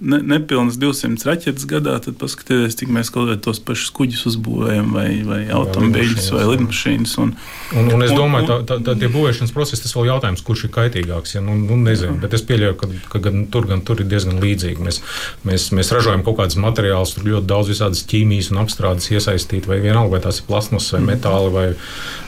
ne, nepilnas 200 raķetes gadā, tad paskatieties, cik mēs kaut kādus tos pašus kuģus uzbūvējam, vai, vai automobīļus, vai lidmašīnas. Un, un, un es domāju, ka tā, tā, tā būvēšanas process tas vēl jautājums, kurš ir kaitīgāks. Ja? Nu, nu, nezinu, bet es pieļauju, ka, ka gan tur, gan tur ir diezgan līdzīgi. Mēs, mēs, mēs ražojam kaut kādus materiālus, tur ļoti daudz visādas ķīmijas un apstrādes iesaistīt, vai vienalga, vai tās ir plasmas vai metāli vai,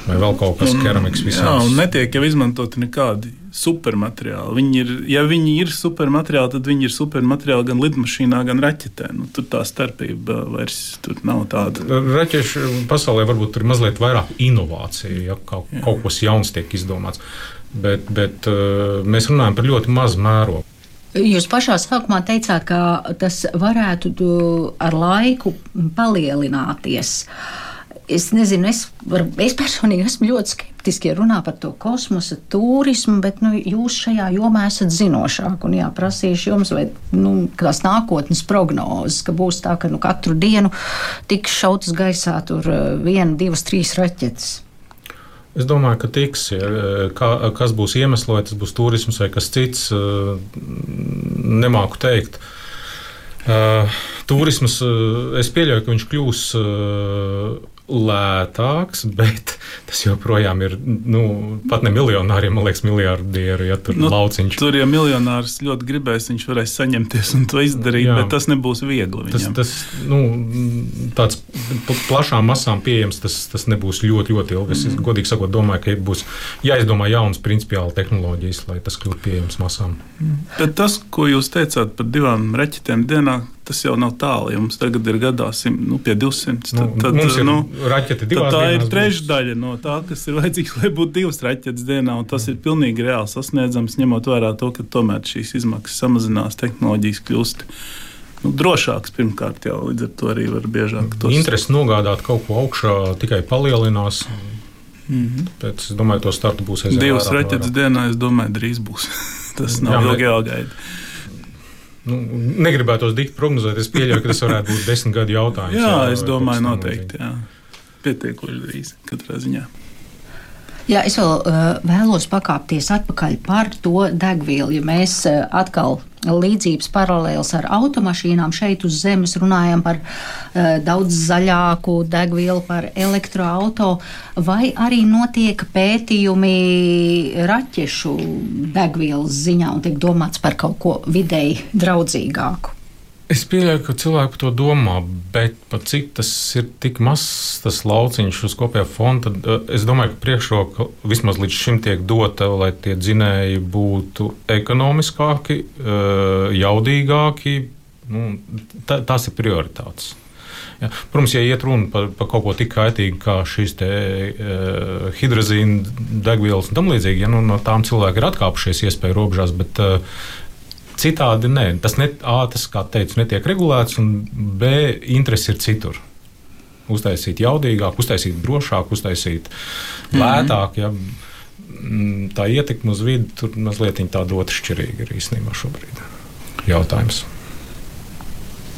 vai vēl kaut kas keramikas visāds. Jā, un netiek jau izmantoti nekādi supermateriāli. Viņi ir, ja viņi ir supermateriāli, tad viņi ir supermateriāli gan lidmašīnā, gan raķetē. Nu, tur tā starpība vairs nav tāda. Raķešu pasaulē varbūt ir mazliet vairāk inovāciju, ja kaut, Jā. kaut kas jauns tiek izdomāts. Bet, bet uh, mēs runājam par ļoti mazu mērogu. Jūs pašā sākumā teicāt, ka tas varētu ar laiku palielināties. Es nezinu, es, var, es personīgi esmu ļoti skeptiski skeptiski runā par to kosmosa turismu, bet nu, jūs šajā jomā esat zinošāki. Un jā, prasīšu jums, vai nu, tās nākotnes prognozes, ka būs tā, ka nu, katru dienu tiks šautas gaisā tur eh, viena, divas, trīs raķetes. Es domāju, ka tiks. Ja, kā, kas būs iemesls, vai tas būs turisms vai kas cits, eh, nemāku teikt. Uh, turisms, es pieļauju, ka viņš kļūs uh, lētāks, bet tas joprojām ir nu, pat ne miljonāriem, man liekas, miljardieri. Ja tur nu, lauciņš. Tur, ja miljonārs ļoti gribēs, viņš varēs saņemties un to izdarīt, Jā. bet tas nebūs viegli. Viņam. Tas, tas nu, tāds plašām masām pieejams, tas, tas nebūs ļoti, ļoti ilgi. Es mm. godīgi sakot, domāju, ka būs jāizdomā jaunas principiāli tehnoloģijas, lai tas kļūtu pieejams masām. Bet tas, ko jūs teicāt par divām reķetēm dienā, tas jau nav tālu. Ja mums tagad ir gadā simt, nu, pie 200. Tad, nu, tad, nu, raķeti tad tā ir trešdaļa no tā, kas ir vajadzīgs, lai būtu divas raķetes dienā. Tas ir pilnīgi reāli sasniedzams, ņemot vērā to, ka tomēr šīs izmaksas samazinās, tehnoloģijas kļūst. Nu, drošāks pirmkārt, jau līdz ar to arī var biežāk. Tos... Interesi nogādāt kaut ko augšā tikai palielinās. Mm -hmm. Pēc, es domāju, to startu būs aizvien. Divas raķetes dienā, es domāju, drīz būs. Tas nav Jā, ilgi jāgaida. Nu, negribētu tos dikti prognozēt. Es pieļauju, ka tas varētu būt desmit gadu jautājums. jā, jā es domāju, noteikti. Jā. Pietiekoši drīz katrā ziņā. Jā, es vēl uh, vēlos pakāpties atpakaļ par to degvielu. Ja mēs uh, atkal līdzības paralēls ar automašīnām šeit uz Zemes runājam par uh, daudz zaļāku degvielu, par elektroautorātu, vai arī notiek pētījumi raķešu degvielas ziņā un tiek domāts par kaut ko vidēji draudzīgāku. Es pieļauju, ka cilvēki par to domā, bet pat cik tas ir tik mazs tas lauciņš uz kopējā fonda, tad uh, es domāju, ka priekšroka vismaz līdz šim tiek dota, lai tie dzinēji būtu ekonomiskāki, uh, jaudīgāki. Nu, tā, tās ir prioritātes. Ja. Protams, ja iet runa par, par kaut ko tik kaitīgu kā šīs te, uh, hidrozīna degvielas un tam līdzīgi, ja, nu, no tām cilvēki ir atkāpušies iespēju robežās, bet uh, Citādi nē, tas, ne, A, tas kā teicu, netiek regulēts, un B, interesi ir citur. Uztaisīt jaudīgāk, uztaisīt drošāk, uztaisīt mm -hmm. lētāk. Ja. Tā ietekme uz vidi tur mazliet tāda otršķirīga ir īstenībā šobrīd. Jautājums.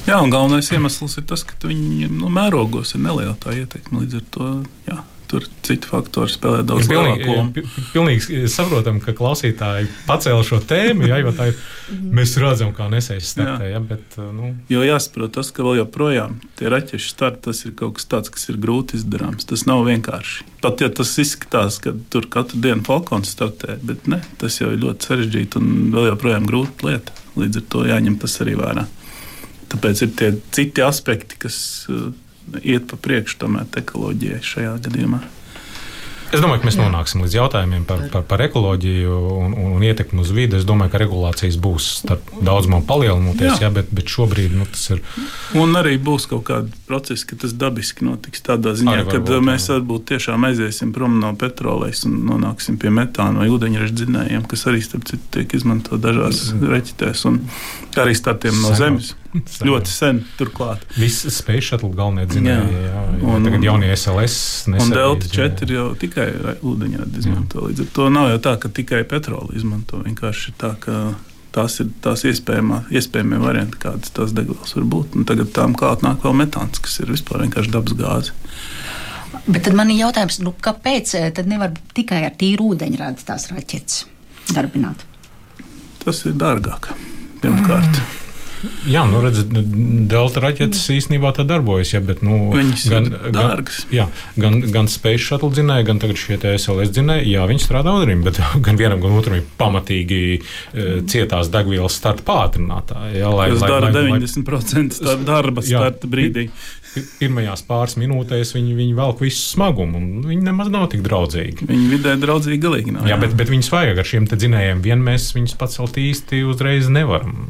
Jā, un galvenais iemesls ir tas, ka viņi nu, mērogos ir neliela tā ietekme. Līdz ar to jā, tur citi faktori spēlē daudz lielāku lomu. Pilnīgi saprotam, ka klausītāji pacēla šo tēmu, jā, jo tā ir. Mēs redzam, kā nesējas startē. Jā. Ja, bet, nu. Jo jāsaprot, tas, ka vēl joprojām tie raķešu starti, tas ir kaut kas tāds, kas ir grūti izdarāms. Tas nav vienkārši. Pat ja tas izskatās, ka tur katru dienu Falkons startē, bet ne, tas jau ir ļoti sarežģīti un vēl joprojām grūta lieta. Līdz ar to jāņem tas arī vērā. Tāpēc ir tie citi aspekti, kas uh, iet pa priekšu tomēr ekoloģijai šajā gadījumā. Es domāju, ka mēs nonāksim līdz jautājumiem par, par, par ekoloģiju un, un, un ietekmi uz vidi. Es domāju, ka regulācijas būs daudz man palielinoties, jā. Jā, bet, bet šobrīd nu, tas ir. Un arī būs kaut kādi procesi, ka tas dabiski notiks tādā ziņā, ka mēs varbūt tiešām aiziesim prom no petrolejas un nonāksim pie metāna vai ūdeņraža dzinējiem, kas arī starp citu tiek izmantot dažās reķitēs un arī startiem no zemes. Sen. Ļoti sen, turklāt. Viss spēļ šādi galvenie dzinēji. Jā. Jā, jā. Un, tagad jaunie SLS. Un Delta 4 jau tikai ūdeņradi izmanto. Līdz ar to nav jau tā, ka tikai petroli izmanto. Vienkārši tā, ka tās ir tās iespējamie varianti, kādas tās degvielas var būt. Un tagad tām klāt nāk vēl metāns, kas ir vispār vienkārši dabas gāze. Bet tad man ir jautājums, nu, kāpēc eh, tad nevar tikai ar tīru ūdeņradi tās raķetes darbināt? Tas ir dārgāk, pirmkārt. Mm. Jā, nu redziet, delta raķetes mm. īstenībā tā darbojas. Ja, bet, nu, Viņas gan, ir dārgas. Gan, jā, gan, gan Space Shuttle dzinēji, gan tagad šie SLS dzinēji, jā, viņi strādā udrim, bet gan vienam, gan otram ir pamatīgi e, cietās degvielas starta pātrinātāji. Jā, Tas dara lai, 90% lai, darba starta brīdī pirmajās pāris minūtēs viņi, viņi velk visu smagumu, un viņi nemaz nav tik draudzīgi. Viņi vidē draudzīgi galīgi nav. Jā, jā. bet, bet viņus vajag ar šiem dzinējiem. Vien mēs viņus pacelt īsti uzreiz nevaram.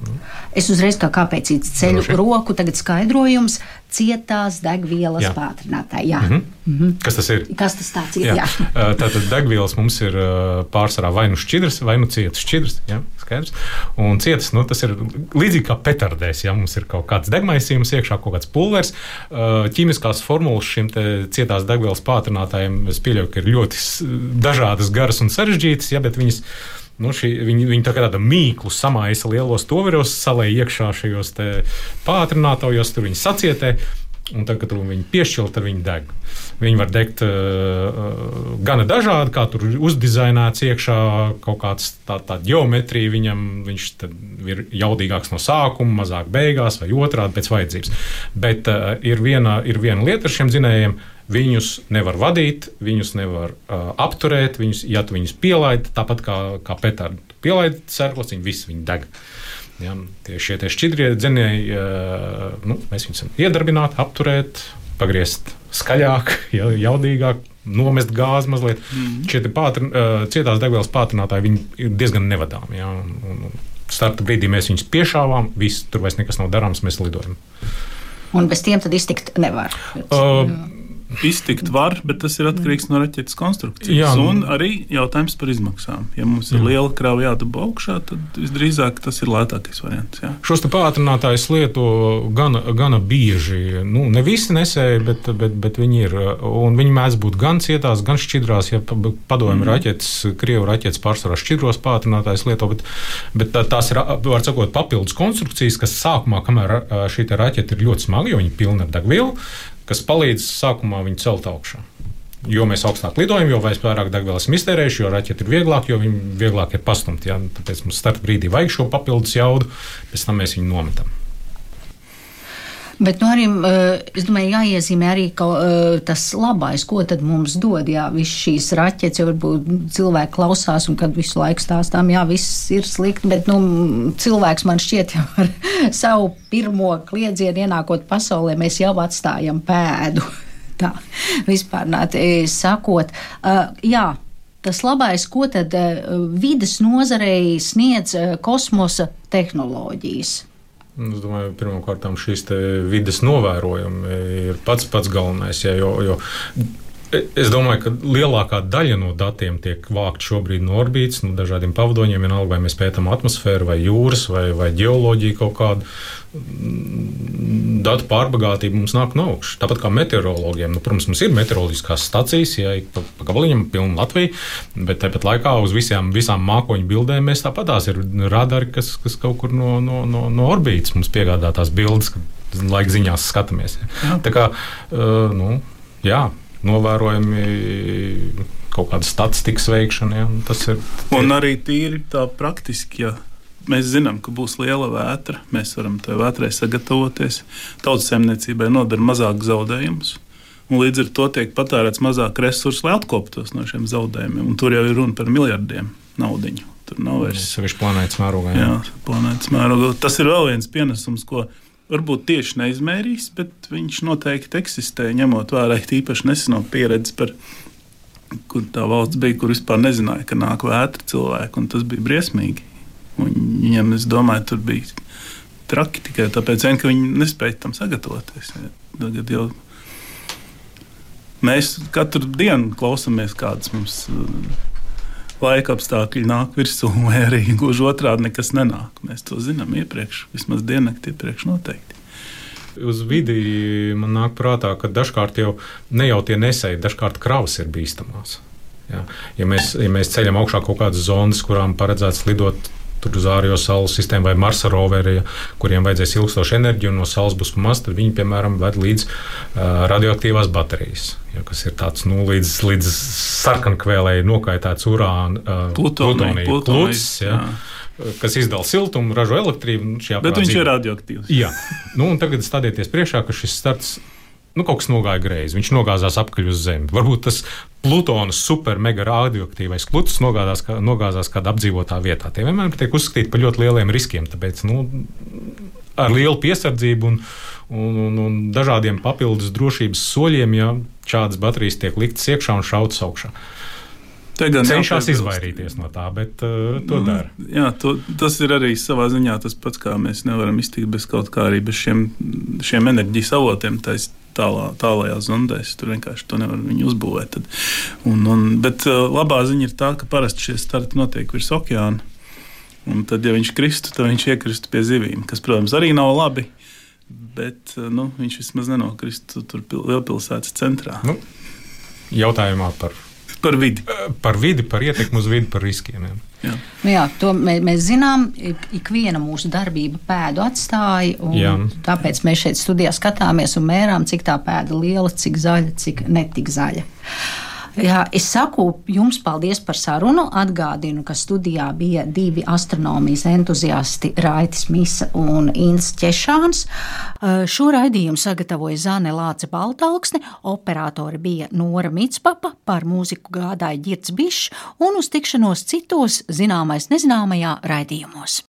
Es uzreiz kā kāpēc ceļu roku, tagad skaidrojums cietās degvielas jā. pātrinātāji. Jā. Mm -hmm. Mm -hmm. Kas tas ir? Kas tas tāds ir? Jā. Jā. Tātad degvielas mums ir pārsvarā vai nu šķidrs, vai nu cietas šķidrs. Jā, skaidrs. Un cietas, nu, tas ir līdzīgi kā petardēs. Ja mums ir kaut kāds degmaisījums iekšā, kaut kāds pulvers. Ķīmiskās formulas šim cietās degvielas pātrinātājiem es pieļauju, ka ir ļoti dažādas, garas un sarežģītas, ja, bet viņas Nu, šī, viņi, viņi tā kā tādu mīklu samaisa lielos toveros, salēja iekšā šajos pātrinātājos, tur viņi sacietē. Un tad, kad viņi piešķir, tad viņi deg. Viņi var degt uh, gana dažādi, kā tur uzdizaināts iekšā kaut kāds tā, tā geometrija. Viņam viņš ir jaudīgāks no sākuma, mazāk beigās vai otrādi pēc vajadzības. Bet uh, ir, viena, ir viena lieta ar šiem zinējumiem Viņus nevar vadīt, viņus nevar uh, apturēt. Viņus, ja tu viņus pielaidi, tāpat kā, kā petardi, pielaidi sērklas, viņi visi viņi deg. Ja, tie šie tie šķidrie dzinēji, uh, nu, mēs viņus varam iedarbināt, apturēt, pagriezt skaļāk, ja, jaudīgāk, nomest gāzi mazliet. Mm. Šie pātri, uh, cietās degvielas pātrinātāji ir diezgan nevadāmi. Ja, un, un starta brīdī mēs viņus piešāvām, viss tur vairs nekas nav darāms, mēs lidojam. Un bez tiem tad iztikt nevar. Uh, Iztikt var, bet tas ir atkarīgs no raķetes konstrukcijas. Jā, nu, un arī jautājums par izmaksām. Ja mums ir jā. liela krāva jādabū augšā, tad visdrīzāk tas ir lētākais variants. Jā. Šos pātrinātājus lieto gana, gana bieži. Nu, ne visi nesēji, bet, bet, bet viņi ir. Un viņi mēdz būt gan cietās, gan šķidrās. Ja padomju mm. raķetes, krievu raķetes pārsvarā šķidros pātrinātājus lieto, bet, bet tās ir, var sakot, papildus konstrukcijas, kas sākumā, kamēr šī raķete ir ļoti smaga, jo viņi pilna ar degvielu, kas palīdz sākumā viņu celt augšā. Jo mēs augstāk lidojam, jo vairāk degvielas esam iztērējuši, jo raķeite ir vieglāk, jo viņi vieglāk ir pastumti. Ja? Tāpēc mums starta brīdī vajag šo papildus jaudu, pēc tam mēs viņu nometam. Bet nu, arī eh, es domāju, jāiezīmē arī ka, eh, tas labais, ko tad mums dod. Jā, visas šīs raķetes, jau varbūt cilvēki klausās, un kad visu laiku stāstām, jā, viss ir slikti, bet nu, cilvēks man šķiet jau ar savu pirmo kliedzienu ienākot pasaulē, mēs jau atstājam pēdu. Tā vispār sakot, uh, jā. Tas labais, ko tad vidas nozarei sniedz kosmosa tehnoloģijas? Es domāju, pirmkārt šīs vidas novērojumi ir pats pats galvenais. Ja, jo, jo Es domāju, ka lielākā daļa no datiem tiek vākta šobrīd no orbītas, no dažādiem pavadoņiem. Vienalga, vai mēs pētām atmosfēru, vai jūras, vai, vai geoloģiju kaut kādu. Datu pārbagātība mums nāk no augšas. Tāpat kā meteorologiem. Nu, protams, mums ir meteoroloģiskās stacijas, ja pa, pa gabaliņam pilna Latvija, bet tāpat laikā uz visām, visām mākoņu bildēm mēs tāpat tās ir radari, kas, kas kaut kur no, no, no, no orbītas mums piegādā tās bildes laika ziņās skatāmies. Jā. Tā kā, nu, jā, novērojami kaut kāda statistikas veikšana. Ja, tas ir. Un arī tīri tā praktiski. Ja. Mēs zinām, ka būs liela vētra. Mēs varam tai vētrai sagatavoties. Tautsēmniecībai nodara mazāk zaudējumus. Līdz ar to tiek patērēts mazāk resursu, lai atkoptos no šiem zaudējumiem. Un tur jau ir runa par miljardiem naudiņu. Tur nav vairs. Tas ir planētas mērogā. Jā, jā planētas mērogā. Tas ir vēl viens pienesums, ko varbūt tieši neizmērīs, bet viņš noteikti eksistē, ņemot vērā īpaši neseno pieredzi par kur tā valsts bija, kur vispār nezināja, ka nāk vētra cilvēki, un tas bija briesmīgi. Un viņam, es domāju, tur bija traki tikai tāpēc, vien, ka viņi nespēja tam sagatavoties. Tagad jau mēs katru dienu klausāmies, kādas mums laika apstākļi nāk virsū, vai arī gluži otrādi nekas nenāk. Mēs to zinām iepriekš, vismaz diennakti iepriekš noteikti uz vidi man nāk prātā, ka dažkārt jau ne jau tie nesēji, dažkārt kravas ir bīstamās. Ja, ja, mēs, ja mēs ceļam augšā kaut kādas zonas, kurām paredzēts lidot tur uz ārējo saules sistēmu vai Marsa roveri, ja, kuriem vajadzēs ilgstošu enerģiju no saules būs maz, tad viņi, piemēram, ved līdz uh, radioaktīvās baterijas, ja, kas ir tāds nu, līdz, līdz sarkankvēlēji nokaitēts urāna, uh, plutonija, plutonijas. Ja. Jā kas izdala siltumu, ražo elektrību. Nu, Bet viņš ir radioaktīvs. Jā, nu, un tagad stādieties priekšā, ka šis starts. Nu, kaut kas nogāja greizi. Viņš nogāzās apkaļ uz Zemi. Varbūt tas Plutonas super mega radioaktīvais klūcis nogāzās, kā, nogāzās kādā apdzīvotā vietā. Tie vienmēr tiek uzskatīti par ļoti lieliem riskiem. Tāpēc nu, ar lielu piesardzību un, un, un, un dažādiem papildus drošības soļiem, ja šādas baterijas tiek liktas iekšā un šautas augšā. Cenšas izvairīties no tā, bet uh, to nu, dara. Jā, to, tas ir arī savā ziņā tas pats, kā mēs nevaram iztikt bez kaut kā arī bez šiem, šiem enerģijas avotiem. Tais, tālā, tālākajās zondēs. Tur vienkārši to nevar uzbūvēt. Tad. Un, un, bet uh, labā ziņa ir tā, ka parasti šie starti notiek virs okeāna. Un tad, ja viņš kristu, tad viņš iekristu pie zivīm, kas, protams, arī nav labi. Bet uh, nu, viņš vismaz nenokristu tur lielpilsētas centrā. Nu, jautājumā par Par vidi. Par vidi, par ietekmi uz vidi, par riskiem. Jā. Jā. Nu jā, to mē, mēs zinām. Ikviena mūsu darbība pēdu atstāja. Tāpēc mēs šeit studijā skatāmies un mērām, cik tā pēda liela, cik zaļa, cik netik zaļa. Jā, es saku jums paldies par sarunu. Atgādinu, ka studijā bija divi astronomijas entuziasti Raitis Misa un Inns Češāns. Šo raidījumu sagatavoja Zane Lāce Baltalksne, operatori bija Nora Mitspapa, par mūziku gādāja Girts Bišs un uz tikšanos citos zināmais nezināmajā raidījumos.